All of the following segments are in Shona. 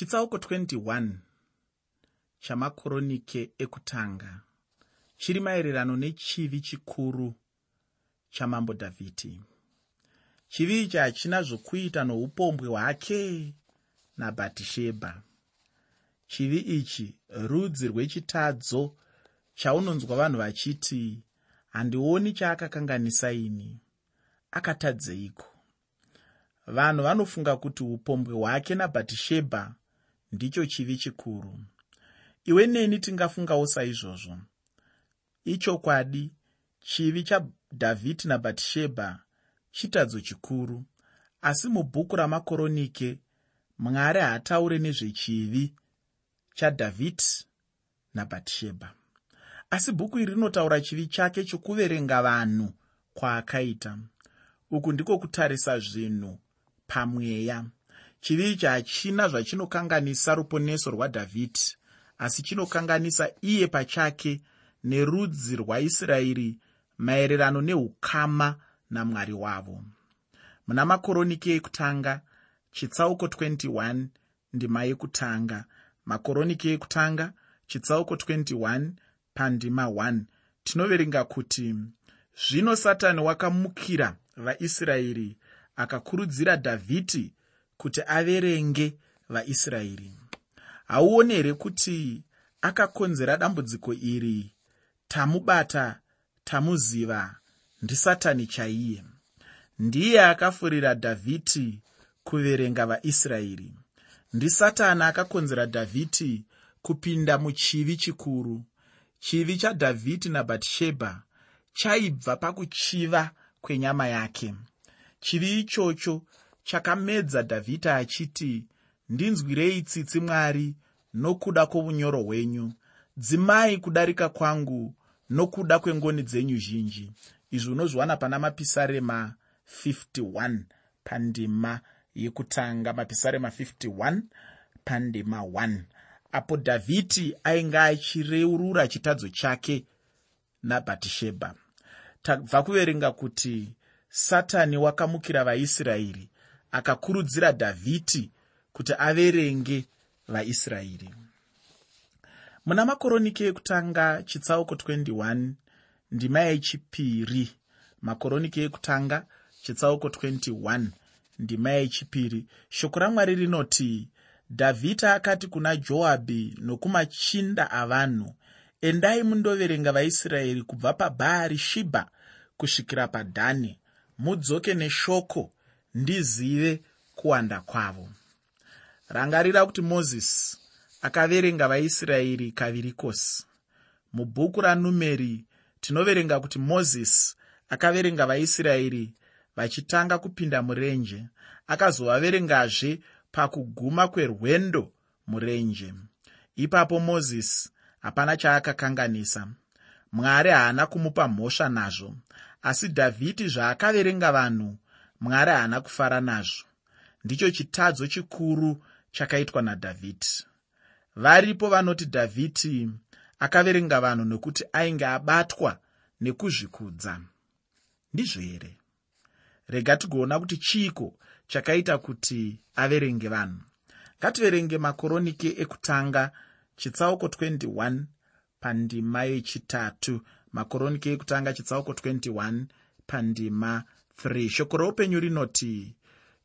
chitsauko 21 chamakoronike ekutanga. Chiri maererano nechivi chikuru chamambo dhavhidhi. Chivi ichi hachina zvokuita noupombwe hwake nabhatishebha. Chivi ichi rudzi rwechitadzo chaunonzwa vanhu vachiti handioni chaakakanganisa ini. Akatadzeiko? Vanhu vanofunga kuti upombwe hwake nabhatishebha ndicho chivi chikuru. Iwe neni tingafungawo saizvozvo. Ichokwadi chivi chabhavhidhi nabhatishebha chitadzo chikuru. Asi mubhuku ramakoronike mwari haataure nezvechivi chadhavhidhi nabhatishebha asi bhuku iri rinotaura chivi chake chokuverenga vanhu kwaakaita. Uku ndiko kutarisa zvinhu pamweya chivi ichi hachina zvachinokanganisa ruponeso rwadhavhidhi asi chinokanganisa iye pachake nerudzi rwaisraeri maererano neukama namwari wavo. Muna makoroniki ekutanga chitsauko 21 ndima yekutanga. Makoroniki ekutanga chitsauko 21 pandima 1 tinoverenga kuti zvino satani wakamukira vaisraeri akakurudzira dhavhidhi kuti averenge vaisraeri. Hauoni here kuti akakonzera dambudziko iri tamubata tamuziva ndisatani chaiye. Ndiye akafurira dhavhidhi kuverenga vaisraeri. Ndisatani akakonzera dhavhidhi kupinda muchivi chikuru. Chivi chadhavhidhi nabhatishebha chaibva pakuchiva kwenyama yake. Chivi ichocho chakamedza dhavhidhi achiti ndinzwirei tsitsi mwari nokuda kwovunyoro hwenyu. Dzimai kudarika kwangu nokuda kwengoni dzenyu zhinji. Izvi unozviwana pana mapisarema 51 pandima yekutanga. Mapisarema 51 pandima 1 apo dhavhidhi ainge achireurura chitadzo chake nabhatishebha. Tabva kuverenga kuti satani wakamukira vaisraeri akakurudzira dhavhidhi kuti averenge vaisraeri. Muna makoroniki ekutanga chitsauko 21 ndima yechipiri. Makoroniki ekutanga chitsauko 21 ndima yechipiri. Shoko ramwari rinoti dhavhidha akati kuna joabhi nokumachinda avanhu endai mundoverenga vaisraeri kubva pabhaari shibha kusvikira padhani mudzoke neshoko ndizive kuwanda kwavo. Rangarira kuti mozisi akaverenga vaisraeri kaviri kosi mubhuku ranumeri tinoverenga kuti mozisi akaverenga vaisraeri vachitanga kupinda murenje akazovaverengazve pakuguma kwerwendo murenje. Ipapo mozisi hapana chaakakanganisa. Mwari haana kumupa mhosva nazvo asi dhavhidhi zvaakaverenga vanhu mwari haana kufara nazvo. Ndicho chitadzo chikuru chakaitwa nadhavhidhi. Varipo vanoti dhavhidhi akaverenga vanhu nokuti ainge abatwa nekuzvikudza. Ndizvo here? Rega tigoona kuti chiiko chakaita kuti averenge vanhu. Ngativerenge makoroniki ekutanga chitsauko 21 pandima yechitatu. Makoroniki ekutanga chitsauko 21 pandima 3 shoko roupenyu rinoti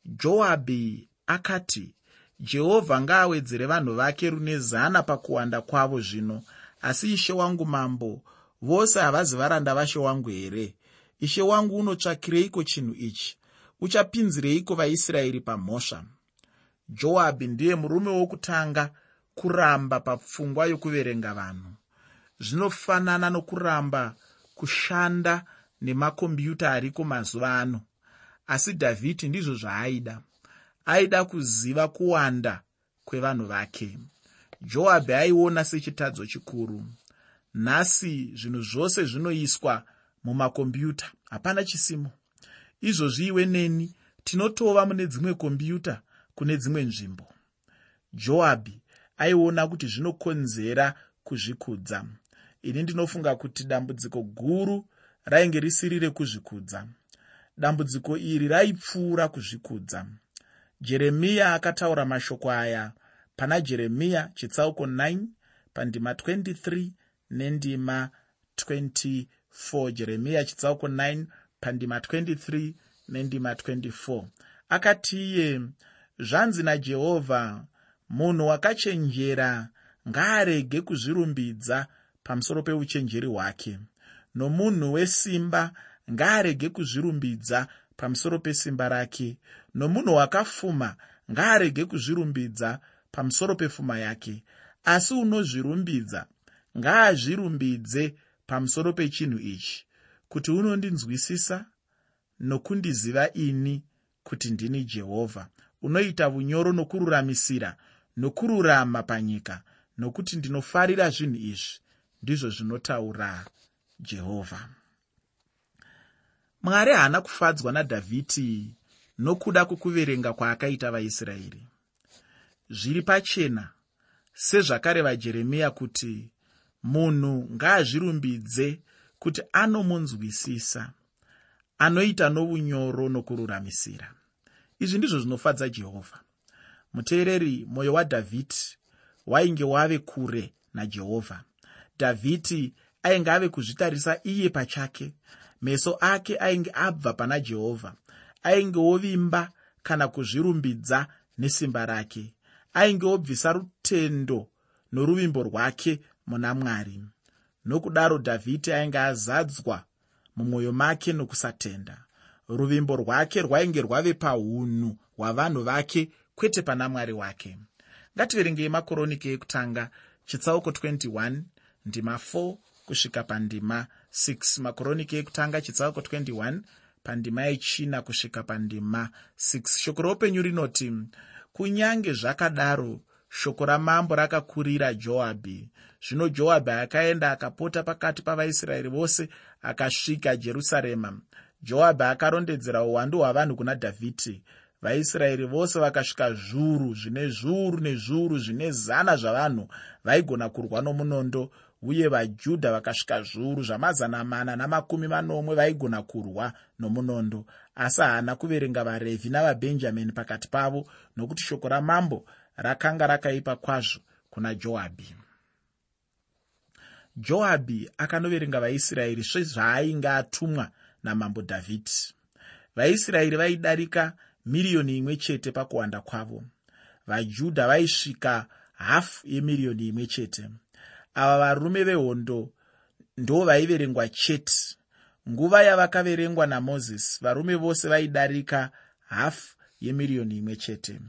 joabhi akati jehovha ngaawedzere vanhu vake rune zana pakuwanda kwavo zvino. Asi ishe wangu mambo vose havazi varanda vashe wangu here? Ishe wangu unotsvakireiko chinhu ichi? Uchapinzireiko vaisraeri pamhosva? Joabhi ndiye murume wokutanga kuramba papfungwa yokuverenga vanhu. Zvinofanana nokuramba kushanda nemakombiuta ariko mazuva ano. Asi dhavhidhi ndizvo zvaaida. Aida kuziva kuwanda kwevanhu vake. Joabhi aiona sechitadzo chikuru. Nhasi zvinhu zvose zvinoiswa mumakombiuta hapana chisimo. Izvozvi iwe neni tinotova mune dzimwe kombiuta kune dzimwe nzvimbo. Joabhi aiona kuti zvinokonzera kuzvikudza. Ini ndinofunga kuti dambudziko guru rainge risiri rekuzvikudza dambudziko iri raipfuura kuzvikudza. Jeremiya akataura mashoko aya pana jeremiya chitsauko 9 pandima 23 nendima 24 jeremiya chitsauko 9 pandima 23 nendima 24 akati iye zvanzi najehovha munhu wakachenjera ngaarege kuzvirumbidza pamusoro peuchenjeri hwake nomunhu wesimba ngaarege kuzvirumbidza pamusoro pesimba rake. Nomunhu wakafuma ngaarege kuzvirumbidza pamusoro pefuma yake. Asi unozvirumbidza ngaazvirumbidze pamusoro pechinhu ichi kuti unondinzwisisa nokundiziva ini kuti ndini jehovha. Unoita unyoro nokururamisira nokururama panyika nokuti ndinofarira zvinhu izvi ndizvo zvinotaura jehovha mwari haana kufadzwa nadhavhidhi nokuda kwokuverenga kwaakaita vaisraeri. Zviri pachena sezvakareva jeremiya kuti munhu ngaazvirumbidze kuti anomunzwisisa anoita nounyoro nokururamisira. Izvi ndizvo zvinofadza jehovha muteereri mwoyo wadhavhidhi wainge wave kure najehovha dhavhidhi ainge ave kuzvitarisa iye pachake. Meso ake ainge abva pana jehovha ainge ovimba kana kuzvirumbidza nesimba rake ainge obvisa rutendo noruvimbo rwake muna mwari. Nokudaro dhavhidhi ainge azadzwa mumwoyo make nokusatenda. Ruvimbo rwake rwainge rwave paunhu hwavanhu vake kwete pana mwari wake. Ngativerengei makoroniki ekutanga chitsauko 21 ndima 4 kusvika pandima 6 makoroniki ekutanga chitsauko 21 pandima yechina kusvika pandima 6 shoko roupenyu rinoti kunyange zvakadaro shoko ramambo rakakurira joabhi. Zvino joabhi akaenda akapota pakati pavaisraeri vose akasvika jerusarema. Joabhi akarondedzera uwandu hwavanhu kuna dhavhidhi. Vaisraeri vose vakasvika zviuru zvine zviuru nezviuru zvine zana zvavanhu vaigona kurwa nomunondo uye vajudha vakasvika zviuru zvamazana mana namakumi manomwe vaigona kurwa nomunondo. Asi haana kuverenga varevhi navabhenjamini pakati pavo nokuti shoko ramambo rakanga rakaipa kwazvo kuna joabhi joabhi akanoverenga vaisraeri sezvaainge atumwa namambo dhavhidhi. Vaisraeri vaidarika miriyoni imwe chete pakuwanda kwavo. Vajudha vaisvika hafu yemiriyoni imwe chete ava varume vehondo ndo vaiverengwa chete. Nguva yavakaverengwa namozisi varume vose vaidarika hafu yemiriyoni imwe chete.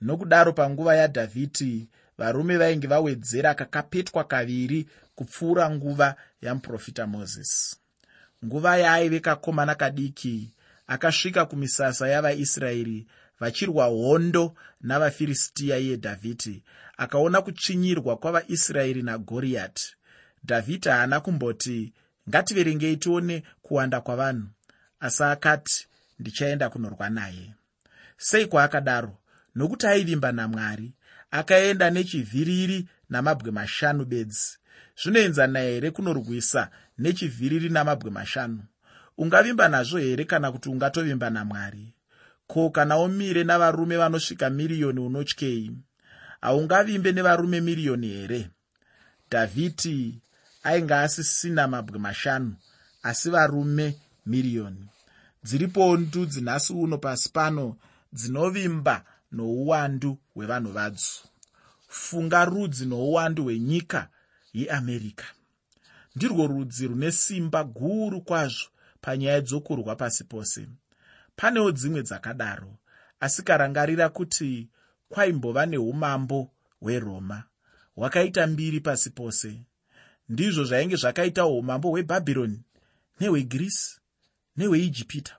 Nokudaro panguva yadhavhidhi varume vainge vawedzera kakapetwa kaviri kupfuura nguva yamuprofita mozisi. Nguva yaaive kakomana kadiki akasvika kumisasa yavaisraeri vachirwa hondo navafiristiya iye dhavhidhi. Akaona kutsvinyirwa kwavaisraeri nagoriyati. Dhavhidhi haana kumboti ngativerengei tione kuwanda kwavanhu. Asi akati ndichaenda kunorwa naye. Sei kwaakadaro? Nokuti aivimba namwari akaenda nechivhiriri namabwe mashanu bedzi. Zvinoenzana here kunorwisa nechivhiriri namabwe mashanu? Ungavimba nazvo here kana kuti ungatovimba namwari ko kana umire navarume vanosvika miriyoni unotyei? Haungavimbe nevarume miriyoni here? Dhavhidhi ainge asisina mabwe mashanu asi varume miriyoni. Dziripowo ndudzi nhasi uno pasi pano dzinovimba nouwandu hwevanhu vadzo funga rudzi nouwandu hwenyika yeamerica ndirwo rudzi rune simba guru kwazvo panyaya dzokurwa pasi pose panewo dzimwe dzakadaro asi karangarira kuti kwaimbova neumambo hweroma. Hwakaita mbiri pasi pose. Ndizvo zvainge zvakaita umambo hwebhabhironi nehwegirisi nehweijipita.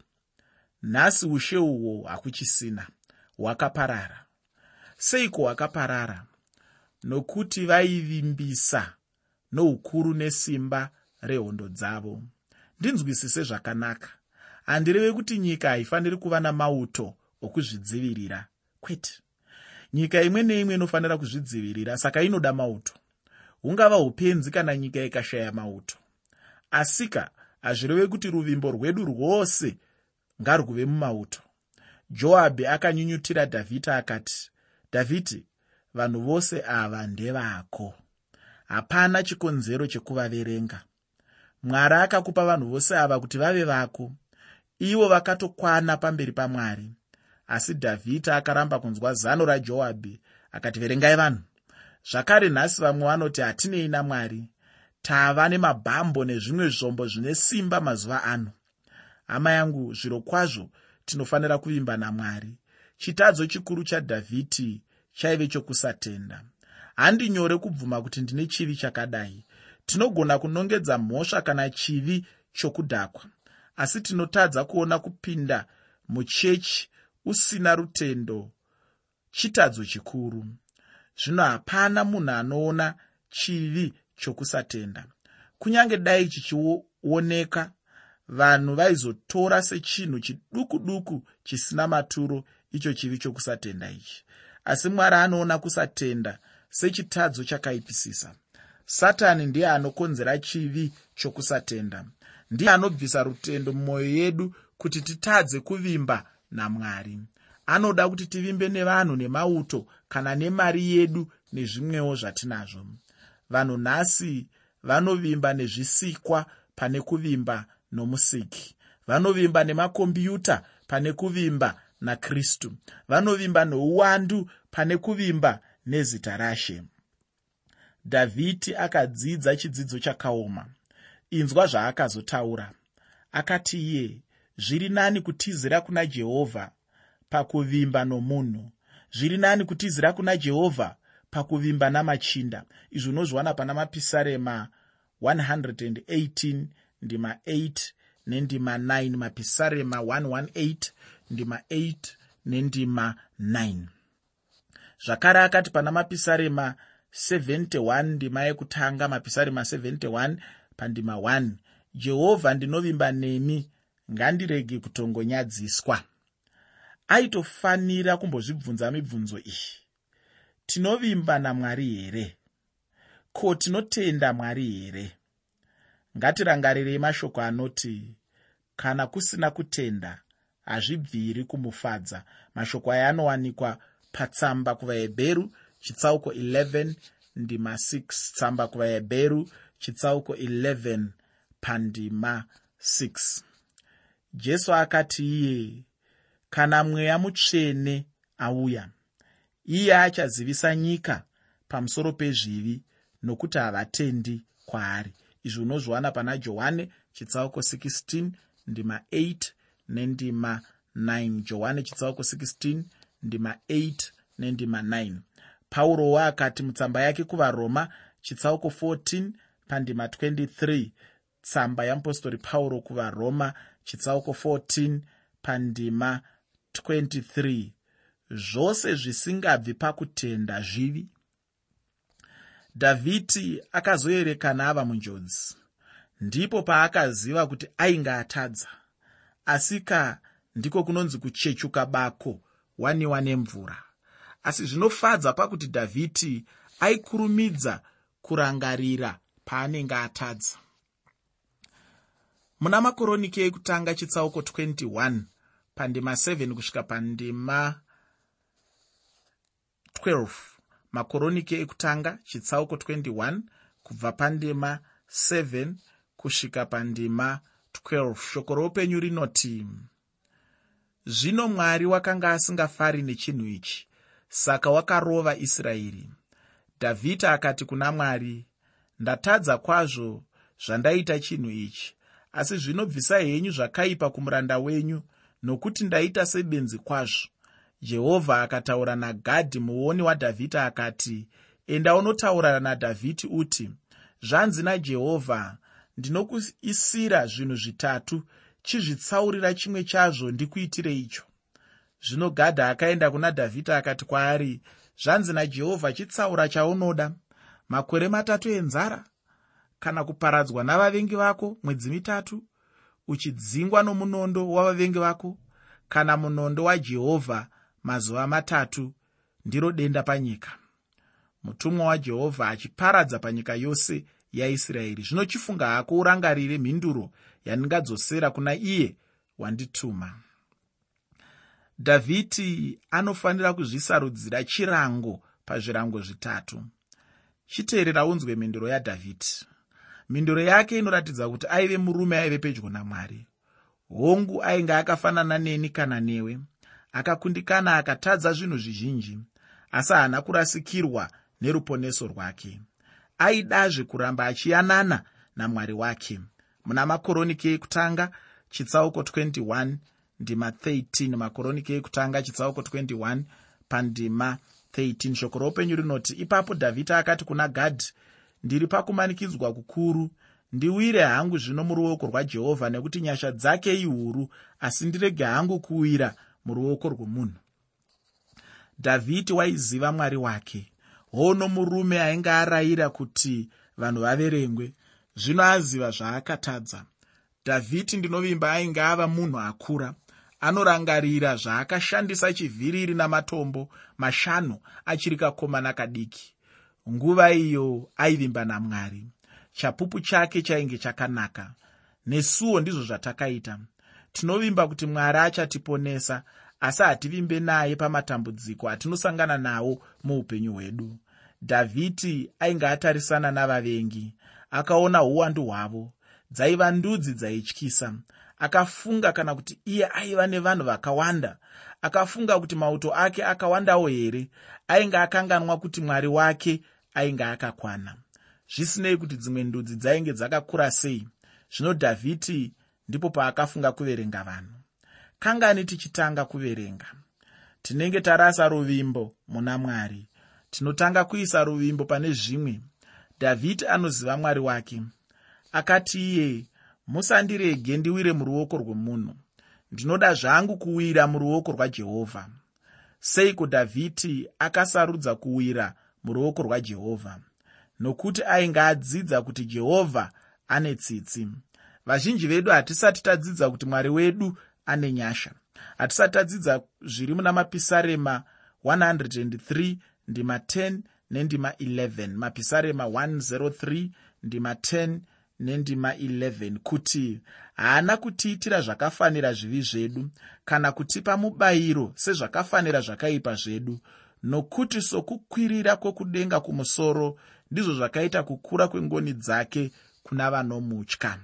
Nhasi ushe uhwo hakuchisina hwakaparara. Seiko hwakaparara? Nokuti vaivimbisa noukuru nesimba rehondo dzavo. Ndinzwisise zvakanaka handireve kuti nyika haifaniri kuva namauto okuzvidzivirira. Kwete. Nyika imwe neimwe inofanira kuzvidzivirira saka inoda mauto. Hungava upenzi kana nyika ikashaya mauto. Asika hazvireve kuti ruvimbo rwedu rwose ngarwuve mumauto. Joabhi akanyunyutira dhavhidhi akati dhavhidhi vanhu vose ava ndevako. Hapana chikonzero chekuvaverenga. Mwari akakupa vanhu vose ava kuti vave vako ivo vakatokwana pamberi pamwari. Asi dhavhidhi akaramba kunzwa zano rajoabhi akati verengai vanhu. Zvakare nhasi vamwe vanoti hatinei namwari. Tava nemabhambo nezvimwe zvombo zvine simba mazuva ano. Hama yangu zviro kwazvo tinofanira kuvimba namwari. Chitadzo chikuru chadhavhidhi chaive chokusatenda. Handi nyore kubvuma kuti ndine chivi chakadai. Tinogona kunongedza mhosva kana chivi chokudhakwa asi tinotadza kuona kupinda muchechi usina rutendo chitadzo chikuru. Zvino hapana munhu anoona chivi chokusatenda. Kunyange dai chichioneka vanhu vaizotora sechinhu chiduku duku chisina maturo icho chivi chokusatenda ichi. Asi mwari anoona kusatenda sechitadzo chakaipisisa. Satani ndiye anokonzera chivi chokusatenda ndiye anobvisa rutendo mumwoyo yedu kuti titadze kuvimba namwari. Anoda kuti tivimbe nevanhu nemauto kana nemari yedu nezvimwewo zvatinazvo. Vanhu nhasi vanovimba nezvisikwa pane kuvimba nomusiki. Vanovimba nemakombiuta pane kuvimba nakristu. Vanovimba nouwandu pane kuvimba nezita rashe. Dhavhidhi akadzidza chidzidzo chakaoma inzwa zvaakazotaura. Akati iye zviri nani kutizira kuna jehovha pakuvimba nomunhu? Zviri nani kutizira kuna jehovha pakuvimba namachinda? Izvi unozviwana pana mapisarema 118 ndima 8 nendima 9 mapisarema 118 ndima 8 nendima 9 zvakare akati pana mapisarema 71 ndima yekutanga mapisarema 71 pandima 1 jehovha ndinovimba nemi. Ngandirege kutongonyadziswa. Aitofanira kumbozvibvunza mibvunzo iyi. Tinovimba namwari here? Ko tinotenda mwari here? Ngatirangarirei mashoko anoti kana kusina kutenda hazvibviri kumufadza. Mashoko aya anowanikwa patsamba kuvahebheru chitsauko 11 ndima 6 tsamba kuvahebheru chitsauko 11 pandima 6 jesu akati iye kana mweya mutsvene auya. Iye achazivisa nyika pamusoro pezvivi nokuti havatendi kwaari. Izvi unozviwana pana johani chitsauko 16 ndima 8 nendima 9 johani chitsauko 16 ndima 8 nendima 9 paurowo akati mutsamba yake kuvaroma chitsauko 14 pandima 23 tsamba yeapostori pauro kuvaroma chitsauko 14 pandima 23 zvose zvisingabvi pakutenda zvivi. Dhavhidhi akazoerekana ava munjodzi. Ndipo paakaziva kuti ainge atadza asika ndiko kunonzi kuchechuka bako waniwa nemvura. Asi zvinofadza pakuti dhavhidhi aikurumidza kurangarira paanenge atadza. Muna makoroniki ekutanga chitsauko 21 pandima 7 kusvika pandima 12 makoroniki ekutanga chitsauko 21 kubva pandima 7 kusvika pandima 12 shoko roupenyu rinoti zvino mwari wakanga asingafari nechinhu ichi saka wakarova israeri. Dhavhidhi akati kuna mwari ndatadza kwazvo zvandaita chinhu ichi. Asi zvinobvisa henyu zvakaipa kumuranda wenyu nokuti ndaita sebenzi kwazvo. Jehovha akataura nagadhi muoni wadhavhidhi akati enda unotaura nadhavhidhi uti zvanzi najehovha ndinokuisira zvinhu zvitatu chizvitsaurira chimwe chazvo ndikuitire icho zvino gadhi akaenda kuna dhavhidhi akati kwaari zvanzi najehovha chitsaura chaunoda makore matatu enzara kana kuparadzwa navavengi vako mwedzi mitatu uchidzingwa nomunondo wavavengi vako kana munondo wajehovha mazuva matatu ndiro denda panyika. Mutumwa wajehovha achiparadza panyika yose yaisraeri. Zvino chifunga hako urangarire mhinduro yandingadzosera kuna iye wandituma. Dhavhidhi anofanira kuzvisarudzira chirango pazvirango zvitatu chiteerera unzwe mhinduro yadhavhidhi mhinduro yake inoratidza kuti aive murume aive pedyo namwari. Hongu ainge akafanana neni kana newe akakundikana akatadza zvinhu zvizhinji asi haana kurasikirwa neruponeso rwake. Aidazve kuramba achiyanana namwari wake. Muna makoroniki ekutanga chitsauko 21 ndima 13 makoroniki ekutanga chitsauko 21 pandima 13 shoko roupenyu rinoti ipapo dhavhidhi akati kuna gadhi ndiri pakumanikidzwa kukuru ndiwire hangu zvino muruoko rwajehovha nekuti nyasha dzake ihuru asi ndirege hangu kuwira muruoko rwomunhu dhavhidhi waiziva mwari wake. Hono murume ainge arayira kuti vanhu vaverengwe. Zvino aziva zvaakatadza. Dhavhidhi ndinovimba ainge ava munhu akura anorangarira zvaakashandisa chivhiriri namatombo mashanu achiri kakomana kadiki. Nguva iyo aivimba namwari. Chapupu chake chainge chakanaka. Nesuwo ndizvo zvatakaita. Tinovimba kuti mwari achatiponesa asi hativimbe naye pamatambudziko atinosangana nawo muupenyu hwedu. Dhavhidhi ainge atarisana navavengi akaona uwandu hwavo dzaiva ndudzi dzaityisa. Akafunga kana kuti iye aiva nevanhu vakawanda. Akafunga kuti mauto ake akawandawo here? Ainge akanganwa kuti mwari wake ainge akakwana. Zvisinei kuti dzimwe ndudzi dzainge dzakakura sei. Zvino dhavhidhi ndipo paakafunga kuverenga vanhu. Kangani tichitanga kuverenga? Tinenge tarasa ruvimbo muna mwari. Tinotanga kuisa ruvimbo pane zvimwe. Dhavhidhi anoziva mwari wake akati iye musandirege ndiwire muruoko rwemunhu. Ndinoda zvangu kuwira muruoko rwajehovha seiko dhavhidhi akasarudza kuwira muruoko rwajehovha nokuti ainge adzidza kuti jehovha ane tsitsi. Vazhinji vedu hatisati tadzidza kuti mwari wedu ane nyasha. Hatisati tadzidza zviri muna mapisarema 103 ndima 10 nendima 11 mapisarema 103 ndima 10 nendima 11 kuti haana kutiitira zvakafanira zvivi zvedu kana kutipa mubayiro sezvakafanira zvakaipa zvedu. Nokuti sokukwirira kwokudenga kumusoro ndizvo zvakaita kukura kwengoni dzake kuna vanomutya.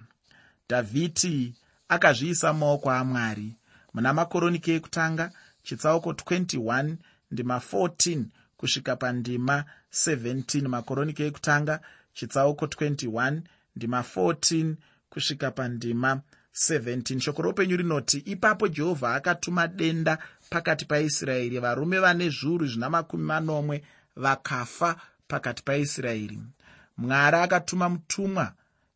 Dhavhidhi akazviisa mumaoko amwari muna makoroniki ekutanga chitsauko 21 ndima 14 kusvika pandima 17 makoroniki ekutanga chitsauko 21 ndima 14 kusvika pandima 17 shoko roupenyu rinoti ipapo jehovha akatuma denda pakati paisraeri. Varume vane zviuru zvina makumi manomwe vakafa pakati paisraeri. Mwari akatuma mutumwa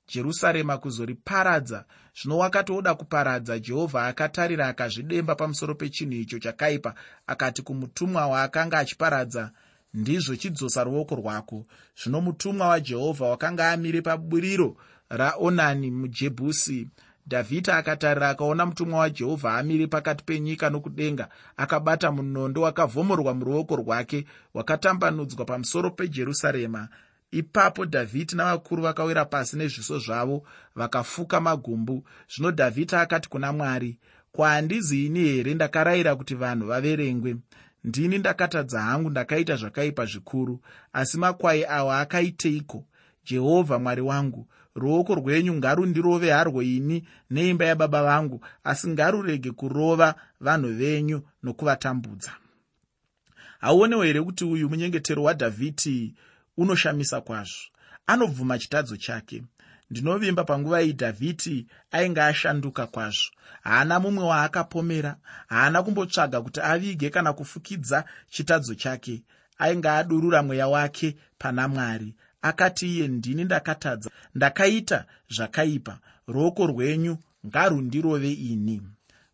jerusarema kuzoriparadza. Zvino wakati oda kuparadza jehovha akatarira akazvidemba pamusoro pechinhu icho chakaipa. Akati kumutumwa waakanga achiparadza ndizvo chidzosa ruoko rwako. Zvino mutumwa wajehovha wakanga amire paburiro raonani mujebhusi. Dhavhidhi akatarira akaona mutumwa wajehovha amire pakati penyika nokudenga akabata munondo wakavhomorwa muruoko rwake wakatambanudzwa pamusoro pejerusarema. Ipapo dhavhidhi navakuru vakawira pasi nezviso zvavo vakafuka magumbu. Zvino dhavhidhi akati kuna mwari kwahandizini here ndakarayira kuti vanhu vaverengwe ndini ndakatadza hangu ndakaita zvakaipa zvikuru asi makwai awa akaiteiko? Jehovha mwari wangu ruoko rwenyu ngarundirove harwo ini neimba yababa vangu asi ngarurege kurova vanhu venyu nokuvatambudza. Hauonewo here kuti uyu munyengetero wadhavhidhi unoshamisa kwazvo? Anobvuma chitadzo chake ndinovimba panguva iyi dhavhidhi ainge ashanduka kwazvo. Haana mumwe waakapomera haana kumbotsvaga kuti avige kana kufukidza chitadzo chake. Ainge adurura mweya wake pana mwari. Akati iye ndini ndakatadza ndakaita zvakaipa. Ruoko rwenyu ngarundirove ini.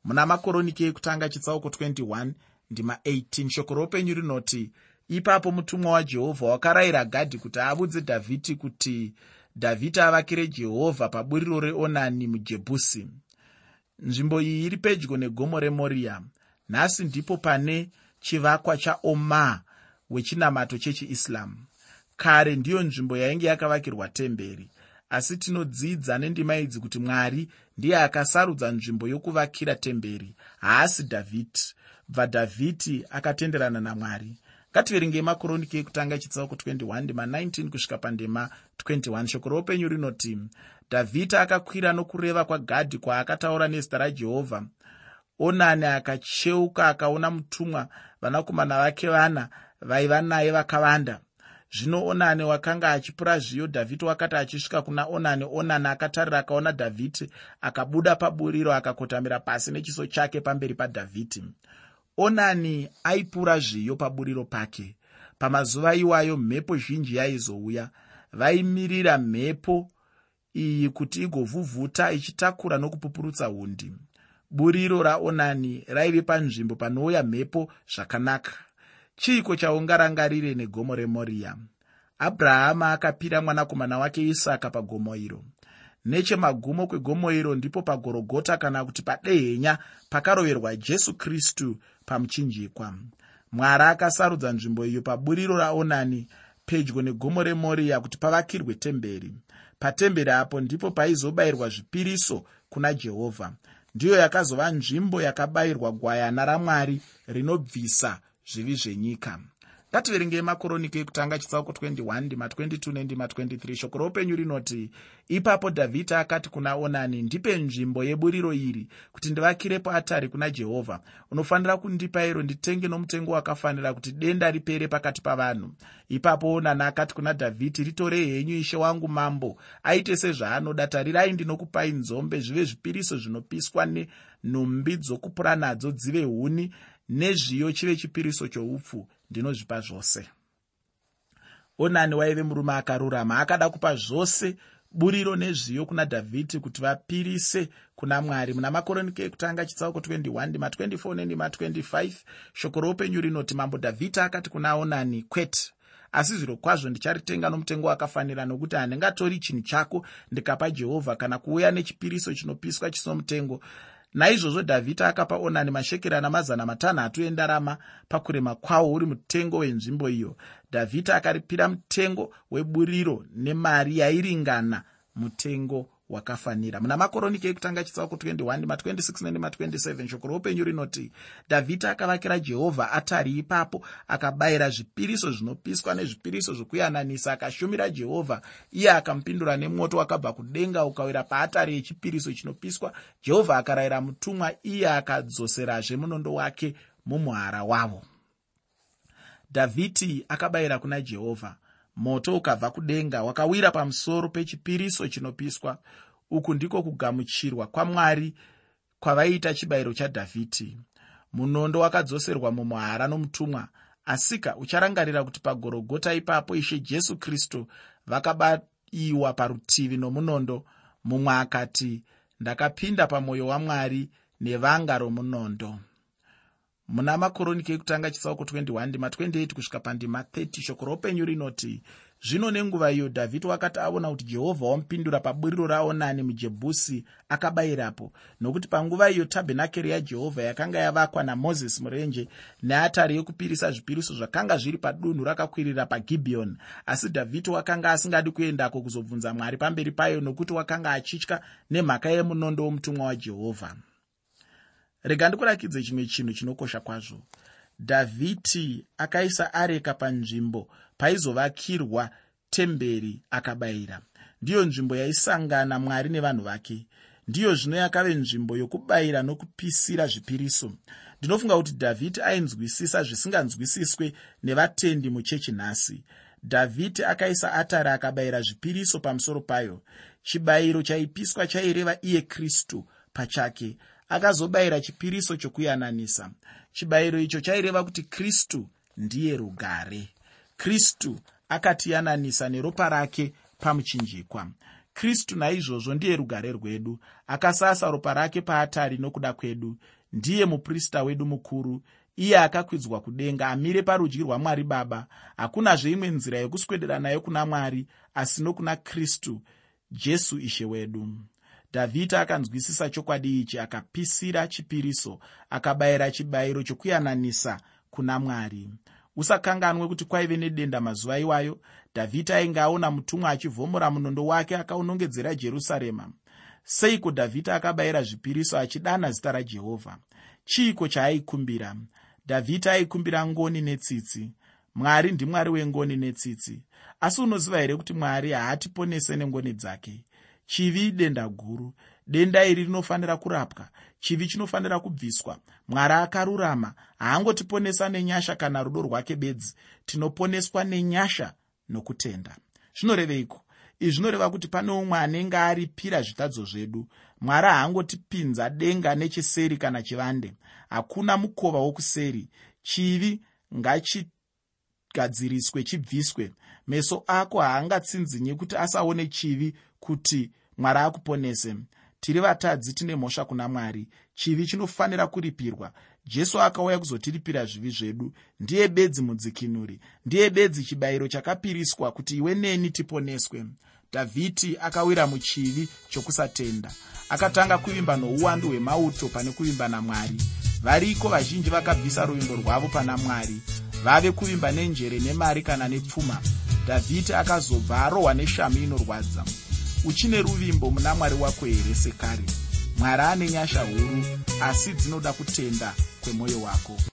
Muna makoroniki ekutanga chitsauko 21 ndima 18 shoko roupenyu rinoti ipapo mutumwa wajehovha wakarayira gadhi kuti avudze dhavhidhi kuti dhavhidhi avakire jehovha paburiro reonani mujebhusi. Nzvimbo iyi iri pedyo negomo remoria. Nhasi ndipo pane chivakwa chaoma wechinamato chechiislamu kare ndiyo nzvimbo yainge yakavakirwa temberi. Asi tinodzidza nendima idzi kuti mwari ndiye akasarudza nzvimbo yokuvakira temberi. Haasi dhavhidhi bva dhavhidhi akatenderana namwari ngativerengei makoroniki ekutanga chitsauko 21 ndima 19 kusvika pandima 21 shoko roupenyu rinoti dhavhidhi akakwira nokureva kwagadhi kwaakataura nezita rajehovha. Onani akacheuka akaona mutumwa vanakomana vake vana vaiva naye vakavanda. Zvino onani wakanga achipura zviyo dhavhidhi wakati achisvika kuna onani onani akatarira akaona dhavhidhi akabuda paburiro akakotamira pasi nechiso chake pamberi padhavhidhi onani aipura zviyo paburiro pake. Pamazuva iwayo mhepo zhinji yaizouya. Vaimirira mhepo iyi kuti igovhuvhuta ichitakura nokupupurutsa hundi. Buriro raonani raive panzvimbo panouya mhepo zvakanaka. Chiiko chaungarangarire negomo remoriya abrahama akapira mwanakomana wake isaka pagomo iro nechemagumo kwegomo iro ndipo pagorogota kana kuti padehenya pakaroverwa jesu kristu pamuchinjikwa. Mwari akasarudza nzvimbo iyo paburiro raonani pedyo negomo remoriya kuti pavakirwe temberi. Patemberi apo ndipo paizobayirwa zvipiriso kuna jehovha. Ndiyo yakazova nzvimbo yakabayirwa gwayana ramwari rinobvisa zvivi zvenyika ngativerengei makoroniki ekutanga chitsauko 21 ndima 22 nendima 23 shoko roupenyu rinoti ipapo dhavhidhi akati kuna onani ndipe nzvimbo yeburiro iri kuti ndivakirepo atari kuna jehovha. Unofanira kundipa iro nditenge nomutengo wakafanira kuti denda ripere pakati pavanhu. Ipapo onani akati kuna dhavhidhi ritorei henyu ishe wangu mambo. Aite sezvaanoda. Tarirai ndinokupai nzombe zvive zvipiriso zvinopiswa nenhumbi dzokupura nadzo dzive huni nezviyo chive chipiriso choupfu ndinozvipa zvose. Onani waive murume akarurama akada kupa zvose buriro nezviyo kuna dhavhidhi kuti vapirise kuna mwari. Muna makoroniki ekutanga chitsauko 21 ndima 24 nendima 25 shoko roupenyu rinoti mambo dhavhidhi akati kuna onani kwete asi zviro kwazvo ndicharitenga nomutengo wakafanira nokuti handingatori chinhu chako ndikapa jehovha kana kuuya nechipiriso chinopiswa chisino mutengo naizvozvo dhavhidhi akapa onani mashekeri ana mazana matanhatu endarama pakurema kwawo uri mutengo wenzvimbo iyo. Dhavhidhi akaripira mutengo weburiro nemari yairingana mutengo wakafanira. Muna makoroniki ekutanga chitsauko 21 ma26 nema27 shoko roupenyu rinoti dhavhidhi akavakira jehovha atari ipapo akabayira zvipiriso zvinopiswa nezvipiriso zvokuyananisa akashumira jehovha. Iye akamupindura nemoto wakabva kudenga ukawira paatari yechipiriso chinopiswa. Jehovha akarayira mutumwa iye akadzoserazve munondo wake mumuhara wavo dhavhidhi akabayira kuna jehovha moto ukabva kudenga wakawira pamusoro pechipiriso chinopiswa. Uku ndiko kugamuchirwa kwamwari kwavaiita chibayiro chadhavhidhi. Munondo wakadzoserwa mumuhara nomutumwa asika ucharangarira kuti pagorogota ipapo ishe jesu kristu vakabayiwa parutivi nomunondo. Mumwe akati ndakapinda pamwoyo wamwari nevanga romunondo muna makoroniki ekutanga chitsauko 21 ndima 28 kusvika pandima 30 shoko roupenyu rinoti zvino nenguva iyo dhavhidhi wakati aona kuti jehovha wamupindura paburiro raonani mujebhusi akabayirapo. Nokuti panguva iyo tabhenakeri yajehovha yakanga yavakwa namozisi murenje neatari yekupirisa zvipiriso zvakanga zviri padunhu rakakwirira pagibhiyoni asi dhavhidhi wakanga asingadi kuendako kuzobvunza mwari pamberi payo nokuti wakanga achitya nemhaka yemunondo womutumwa wajehovha rega ndikurakidze chimwe chinhu chinokosha kwazvo. Dhavhidhi akaisa areka panzvimbo paizovakirwa temberi akabayira. Ndiyo nzvimbo yaisangana mwari nevanhu vake. Ndiyo zvino yakave nzvimbo yokubayira nokupisira zvipiriso. Ndinofunga kuti dhavhidhi ainzwisisa zvisinganzwisiswe nevatendi muchechi nhasi. Dhavhidhi akaisa atari akabayira zvipiriso pamusoro payo. Chibayiro chaipiswa chaireva iye kristu pachake akazobayira chipiriso chokuyananisa. Chibayiro icho chaireva kuti kristu ndiye rugare. Kristu akatiyananisa neropa rake pamuchinjikwa. Kristu naizvozvo ndiye rugare rwedu. Akasasa ropa rake paatari nokuda kwedu. Ndiye muprista wedu mukuru. Iye akakwidzwa kudenga amire parudyi rwamwari baba. Hakunazve imwe nzira yokuswedera nayo kuna mwari asi nokuna kristu jesu ishe wedu dhavhidhi akanzwisisa chokwadi ichi akapisira chipiriso akabayira chibayiro chokuyananisa kuna mwari. Usakanganwe kuti kwaive nedenda mazuva iwayo dhavhidhi ainge aona mutumwa achivhomora munondo wake akaunongedzera jerusarema. Seiko dhavhidhi akabayira zvipiriso achidana zita rajehovha chiiko chaaikumbira dhavhidhi aikumbira ngoni netsitsi. Mwari ndimwari wengoni netsitsi. Asi unoziva here kuti mwari haatiponese nengoni dzake chivi denda guru. Denda iri rinofanira kurapwa. Chivi chinofanira kubviswa. Mwari akarurama. Haangotiponesa nenyasha kana rudo rwake bedzi. Tinoponeswa nenyasha nokutenda. Zvinoreveiko izvi zvinoreva kuti pane umwe anenge aripira zvitadzo zvedu. Mwari haangotipinza denga nechiseri kana chivande. Hakuna mukova wokuseri. Chivi ngachigadziriswe chibviswe. Meso ako haangatsinzinyi kuti asaone chivi kuti mwari akuponese. Tiri vatadzi tine mhosva kuna mwari. Chivi chinofanira kuripirwa. Jesu akauya kuzotiripira zvivi zvedu. Ndiye bedzi mudzikinuri. Ndiye bedzi chibayiro chakapiriswa kuti iwe neni tiponeswe. Dhavhidhi akawira muchivi chokusatenda. Akatanga kuvimba nouwandu hwemauto pane kuvimba namwari. Variko vazhinji vakabvisa ruvimbo rwavo pana mwari. Vave kuvimba nenjere nemari kana nepfuma. Dhavhidhi akazobva arohwa neshami inorwadza uchine ruvimbo muna mwari wako here sekare? Mwari ane nyasha huru asi dzinoda kutenda kwemwoyo wako